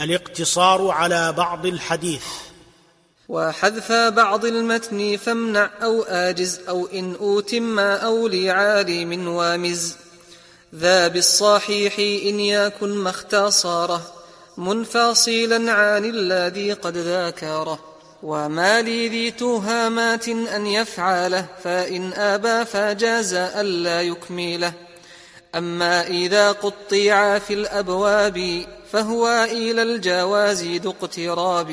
الاقتصار على بعض الحديث. وحذف بعض المتن فامنع أو آجز أو إن أوتم أو لعالم وامز. ذا بالصحيح إن يكن ما اختصاره منفصلا عن الذي قد ذكره وما لي ذي تهامات أن يفعله فإن أبى فجاز ألا يكمله أما إذا قطيع في الأبواب فهو إلى الجواز ذو اقتراب